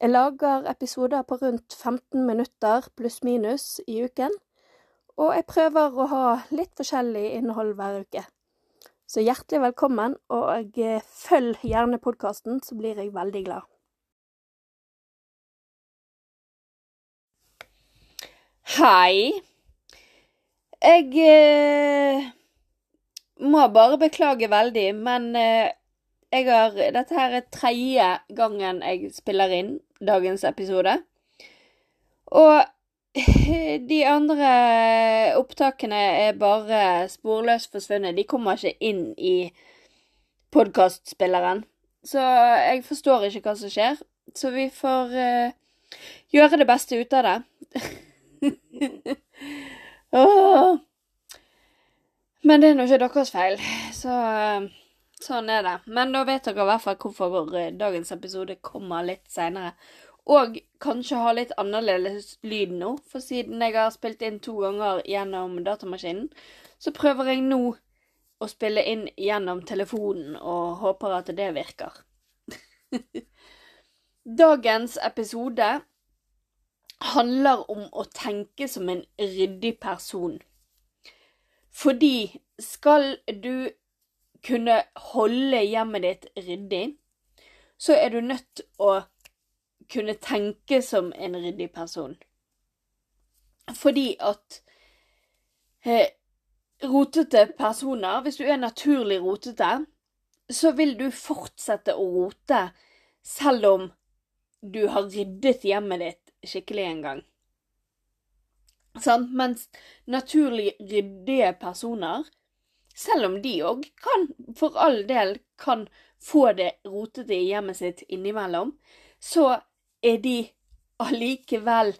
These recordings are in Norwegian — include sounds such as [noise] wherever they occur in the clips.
Jeg lager episoder på rundt 15 minutter pluss-minus i uken, og jeg prøver å ha litt forskjellig innhold hver uke. Så hjertelig velkommen, og eh, følg gjerne podkasten, så blir jeg veldig glad. Hei. Jeg eh, må bare beklage veldig, men eh, jeg har Dette her er tredje gangen jeg spiller inn dagens episode. Og [laughs] De andre opptakene er bare sporløst forsvunnet. De kommer ikke inn i podkastspilleren. Så jeg forstår ikke hva som skjer. Så vi får uh, gjøre det beste ut av det. [laughs] Men det er nå ikke deres feil. Så uh, sånn er det. Men da vet dere i hvert fall hvorfor dagens episode kommer litt seinere. Og kanskje ha litt annerledes lyd nå, for siden jeg har spilt inn to ganger gjennom datamaskinen, så prøver jeg nå å spille inn gjennom telefonen og håper at det virker. [laughs] Dagens episode handler om å tenke som en ryddig person. Fordi skal du kunne holde hjemmet ditt ryddig, så er du nødt å kunne tenke som en ryddig person. Fordi at eh, rotete personer, hvis du er naturlig rotete, så vil du fortsette å rote selv om du har ryddet hjemmet ditt skikkelig en gang. Sant? Mens naturlig ryddige personer, selv om de òg kan, for all del, kan få det rotete i hjemmet sitt innimellom, så er de allikevel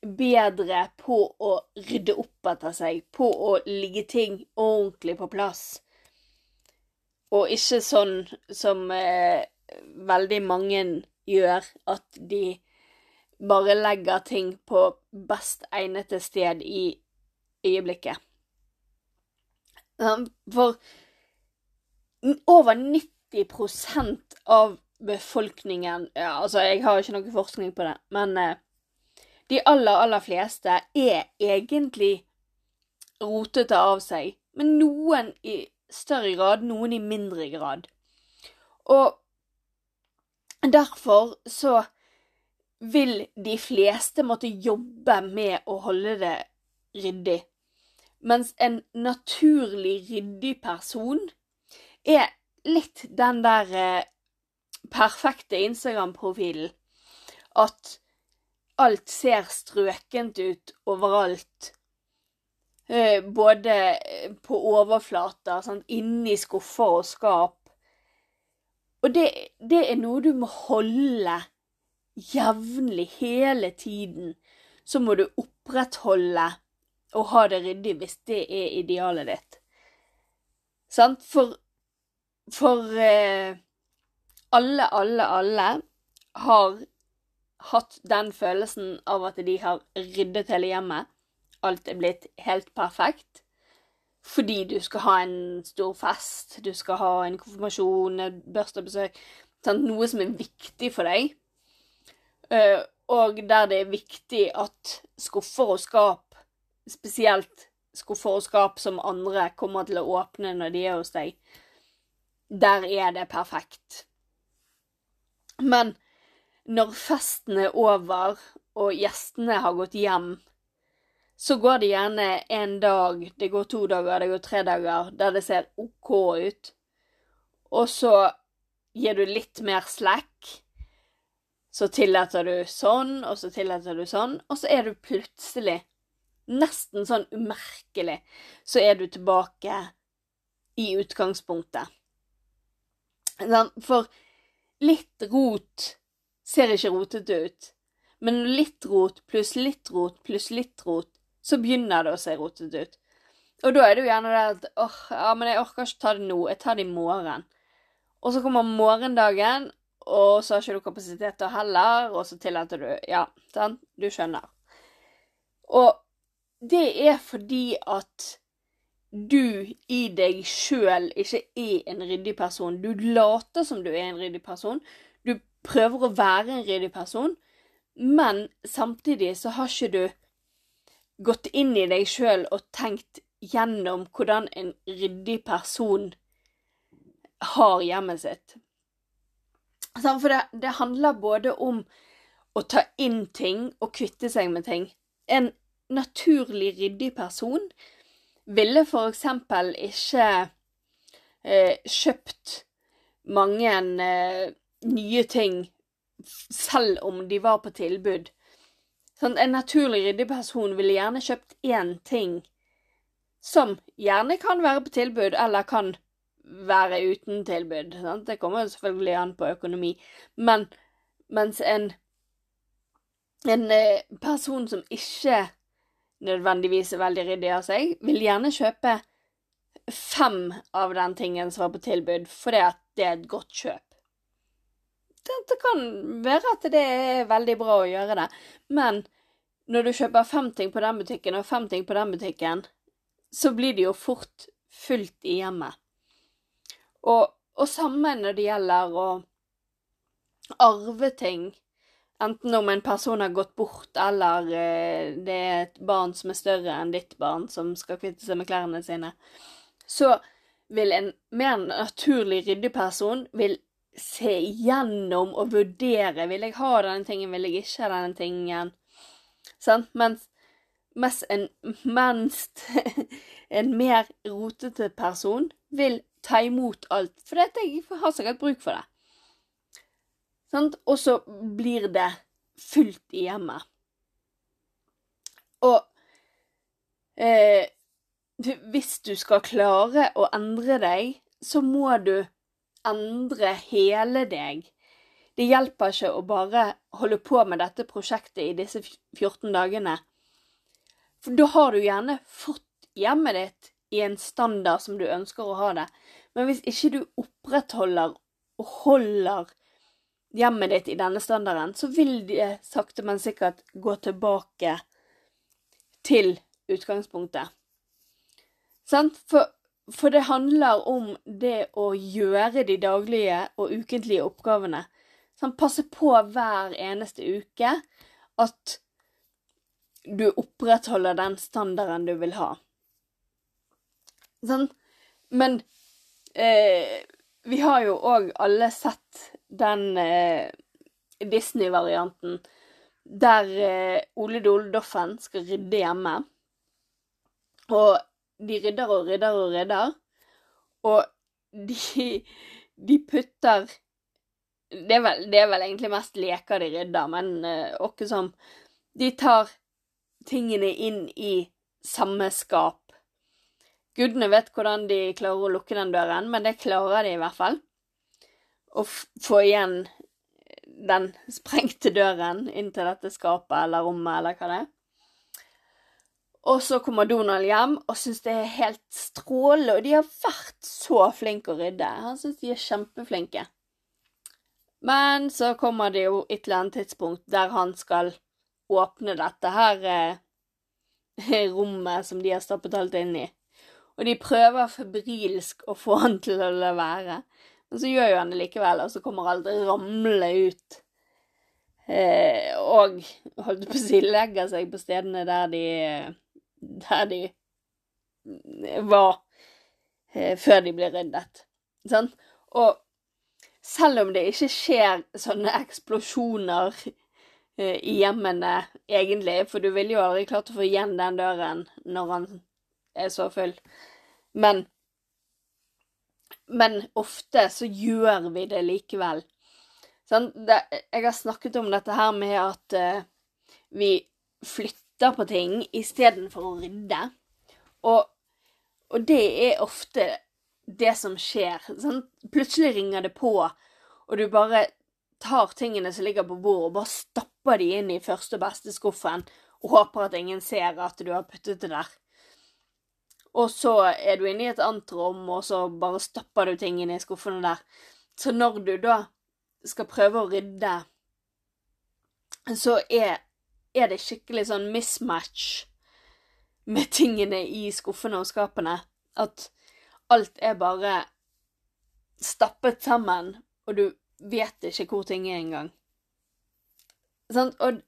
bedre på å rydde opp etter seg, på å ligge ting ordentlig på plass. Og ikke sånn som eh, veldig mange gjør, at de bare legger ting på best egnede sted i øyeblikket. For over 90% av befolkningen ja, Altså, jeg har ikke noe forskning på det, men eh, de aller, aller fleste er egentlig rotete av seg. Men noen i større grad, noen i mindre grad. Og derfor så vil de fleste måtte jobbe med å holde det ryddig. Mens en naturlig ryddig person er litt den der eh, perfekte Instagram-profilen at alt ser strøkent ut overalt. Eh, både på overflater, sant? inni skuffer og skap. Og det, det er noe du må holde jevnlig, hele tiden. Så må du opprettholde og ha det ryddig hvis det er idealet ditt. Sant? For, for eh, alle, alle, alle har hatt den følelsen av at de har ryddet hele hjemmet. Alt er blitt helt perfekt. Fordi du skal ha en stor fest, du skal ha en konfirmasjon, et sant? Noe som er viktig for deg. Eh, og der det er viktig at skuffer og skap, spesielt skuffer som andre kommer til å åpne når de er hos deg, der er det perfekt. Men når festen er over og gjestene har gått hjem, så går det gjerne en dag, det går to dager, det går tre dager, der det ser OK ut. Og så gir du litt mer slack. Så tillater du sånn, og så tillater du sånn, og så er du plutselig, nesten sånn umerkelig, så er du tilbake i utgangspunktet. For litt rot ser ikke rotete ut. Men litt rot pluss litt rot pluss litt rot, så begynner det å se rotete ut. Og da er det jo gjerne det at åh, ja, men jeg orker ikke ta det nå, jeg tar det i morgen. Og så kommer morgendagen, og så har ikke du kapasitet til heller, og så tillater du Ja, sant? Du skjønner. Og det er fordi at du i deg sjøl ikke er en ryddig person. Du later som du er en ryddig person. Du prøver å være en ryddig person, men samtidig så har ikke du gått inn i deg sjøl og tenkt gjennom hvordan en ryddig person har hjemmet sitt. For det, det handler både om å ta inn ting og kvitte seg med ting. En naturlig ryddig person ville eksempel ikke eh, kjøpt mange eh, nye ting selv om de var på tilbud. Sånn, en naturlig ryddig person ville gjerne kjøpt én ting som gjerne kan være på tilbud, eller kan være uten tilbud. Sant? Det kommer selvfølgelig an på økonomi. Men mens en, en eh, person som ikke nødvendigvis er veldig ryddig av seg, vil gjerne kjøpe fem av den tingen som var på tilbud, fordi at det er et godt kjøp. Det kan være at det er veldig bra å gjøre det, men når du kjøper fem ting på den butikken og fem ting på den butikken, så blir det jo fort fullt i hjemmet. Og, og samme når det gjelder å arve ting. Enten om en person har gått bort, eller eh, det er et barn som er større enn ditt barn, som skal kvitte seg med klærne sine, så vil en mer naturlig ryddig person vil se igjennom og vurdere Vil jeg ha denne tingen, vil jeg ikke ha denne tingen? Sant? Mens, mens, en, mens [laughs] en mer rotete person vil ta imot alt, for jeg har sikkert bruk for det. Sant? Og så blir det fullt i hjemmet. Og eh, hvis du skal klare å endre deg, så må du endre hele deg. Det hjelper ikke å bare holde på med dette prosjektet i disse 14 dagene. For da har du gjerne fått hjemmet ditt i en standard som du ønsker å ha det. Men hvis ikke du opprettholder og holder hjemmet ditt i denne standarden, så vil det sakte, men sikkert gå tilbake til utgangspunktet. For, for det handler om det å gjøre de daglige og ukentlige oppgavene. Sånn, passe på hver eneste uke at du opprettholder den standarden du vil ha. Sånn? Men eh, vi har jo òg alle sett den eh, Disney-varianten der eh, Ole Dole Doffen skal rydde hjemme. Og de rydder og rydder og rydder. Og de, [laughs] de putter det er, vel, det er, vel, egentlig mest leker de rydder, men eh, åkke som De tar tingene inn i samme skap. Gudene vet hvordan de klarer å lukke den døren, men det klarer de i hvert fall. Å få igjen den sprengte døren inn til dette skapet eller rommet eller hva det er. Og så kommer Donald hjem og syns det er helt strålende, og de har vært så flinke å rydde. Han syns de er kjempeflinke. Men så kommer det jo et eller annet tidspunkt der han skal åpne dette her eh, [laughs] rommet som de har stappet alt inn i. Og de prøver febrilsk å få han til å la være. Men så gjør jo han det likevel, og så kommer alt ramle ut. Eh, og holdt på å si legger seg på stedene der de Der de var eh, før de ble ryddet. Sånn? Og selv om det ikke skjer sånne eksplosjoner eh, i hjemmene egentlig, for du ville jo aldri klart å få igjen den døren når han er så full. Men Men ofte så gjør vi det likevel. Sånn, det, jeg har snakket om dette her med at uh, vi flytter på ting istedenfor å rydde. Og, og, det er ofte det som skjer. Sånn, plutselig ringer det på, og du bare tar tingene som ligger på bordet, og bare stapper de inn i første og beste skuffen, og håper at ingen ser at du har puttet det der. Og så er du inne i et annet rom, og så bare stapper du tingene i skuffene der. Så når du da skal prøve å rydde, så er, er det skikkelig sånn mismatch med tingene i skuffene og skapene. At alt er bare stappet sammen, og du vet ikke hvor ting er engang. Sånn, og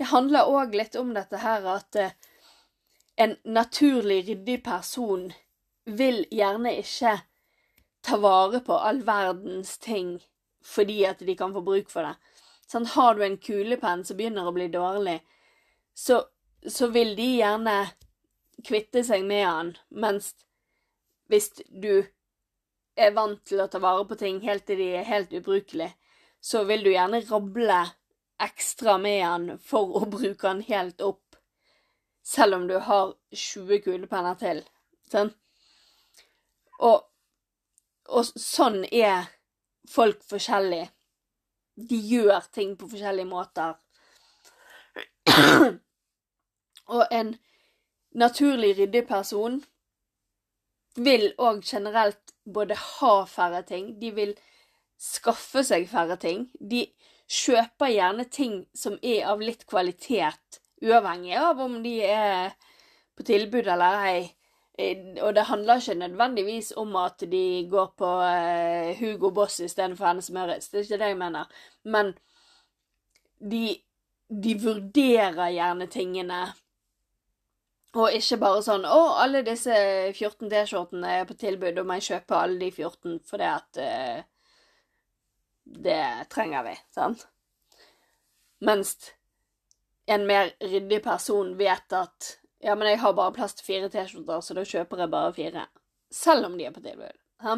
det handler òg litt om dette her at eh, en naturlig ryddig person vil gjerne ikke ta vare på all verdens ting fordi at de kan få bruk for det. Sånn, har du en kulepenn som begynner å bli dårlig, så, så vil de gjerne kvitte seg med den, mens hvis du er vant til å ta vare på ting helt til de er helt ubrukelige, så vil du gjerne rable ekstra med den for å bruke den helt opp, selv om du har 20 kulepenner til. Sånn? Og, og sånn er folk forskjellige. De gjør ting på forskjellige måter. [clears throat] og en naturlig ryddig person vil òg generelt både ha færre ting, de vil skaffe seg færre ting. De kjøper gjerne ting som er av litt kvalitet, uavhengig av om de er på tilbud eller ei. Eh, og det handler ikke nødvendigvis om at de går på uh, Hugo Boss istedenfor Hennes Møritz, det er ikke det jeg mener. Men de, de vurderer gjerne tingene og ikke bare sånn 'Å, alle disse 14 T-skjortene er på tilbud, og må jeg kjøpe alle de 14 fordi at uh, Det trenger vi', sant? Mens en mer ryddig person vet at 'Ja, men jeg har bare plass til fire T-skjorter, så da kjøper jeg bare fire'. Selv om de er på tilbud. Ja?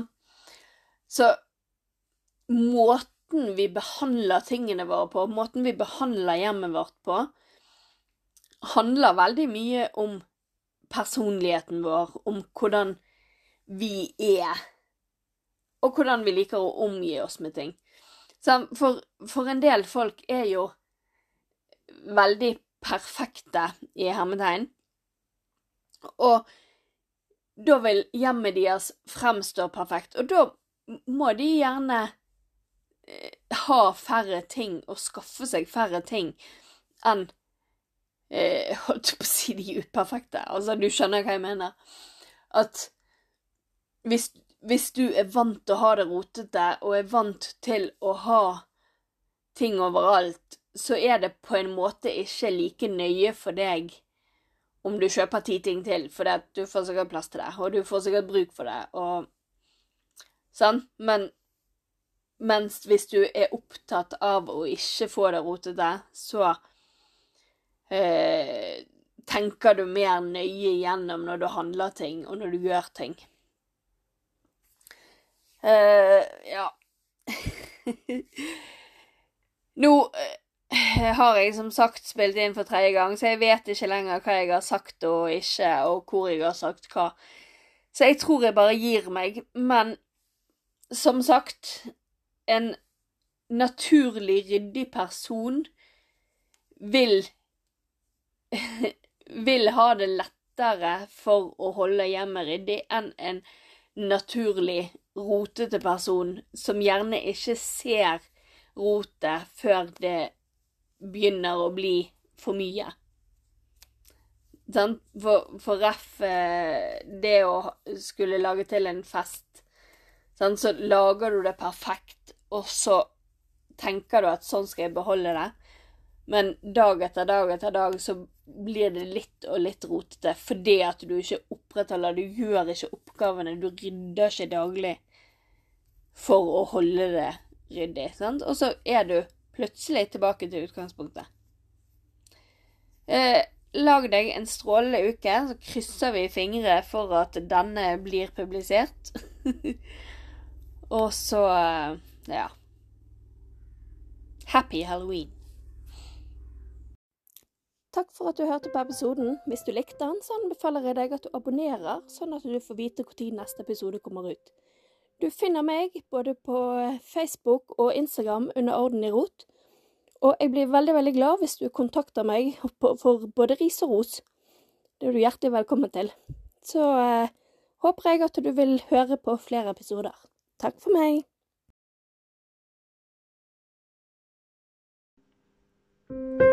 Så måten vi behandler tingene våre på, måten vi behandler hjemmet vårt på, handler veldig mye om personligheten vår, om hvordan vi er, og hvordan vi liker å omgi oss med ting. For, for en del folk er jo veldig perfekte i hermetegn, og da vil hjemmet deres fremstå perfekt, og da må de gjerne eh, ha færre ting og skaffe seg færre ting enn eh, [laughs] Holdt på å si de uperfekte. Altså, du skjønner hva jeg mener. At hvis, hvis du er vant til å ha det rotete, og er vant til å ha ting overalt, så er det på en måte ikke like nøye for deg om du kjøper ti ting til, for du får sikkert plass til det, og du får sikkert bruk for det, og sånn. Men mens hvis du er opptatt av å ikke få det rotete, så eh, tenker du mer nøye igjennom når du handler ting, og når du gjør ting. Eh, ja [laughs] Nå eh, [laughs] har jeg som sagt spilt inn for tredje gang, så jeg vet ikke lenger hva jeg har sagt og ikke, og hvor jeg har sagt hva. Så jeg tror jeg bare gir meg. Men som sagt, en naturlig ryddig person vil [laughs] vil ha det lettere for å holde hjemmet ryddig enn en naturlig rotete person som gjerne ikke ser rotet før det begynner å bli for mye. For, for ref eh, det å skulle lage til en fest, så lager du det perfekt, og så tenker du at sånn skal jeg beholde det. Men dag etter dag etter dag så blir det litt og litt rotete fordi at du ikke opprettholder Du gjør ikke oppgavene, du rydder ikke daglig for å holde det ryddig. sant? Og så er du plutselig tilbake til utgangspunktet. Eh, lag deg en strålende uke, så krysser vi fingre for at denne blir publisert. [laughs] og så eh, ja. Happy halloween. Takk for at du hørte på episoden. Hvis du likte den, så anbefaler jeg deg at du abonnerer, sånn at du får vite når neste episode kommer ut. Du finner meg både på Facebook og Instagram under Orden i rot. Og jeg blir veldig, veldig glad hvis du kontakter meg for både ris og ros. Det er du hjertelig velkommen til. Så eh, håper jeg at du vil høre på flere episoder. Takk for meg. thank you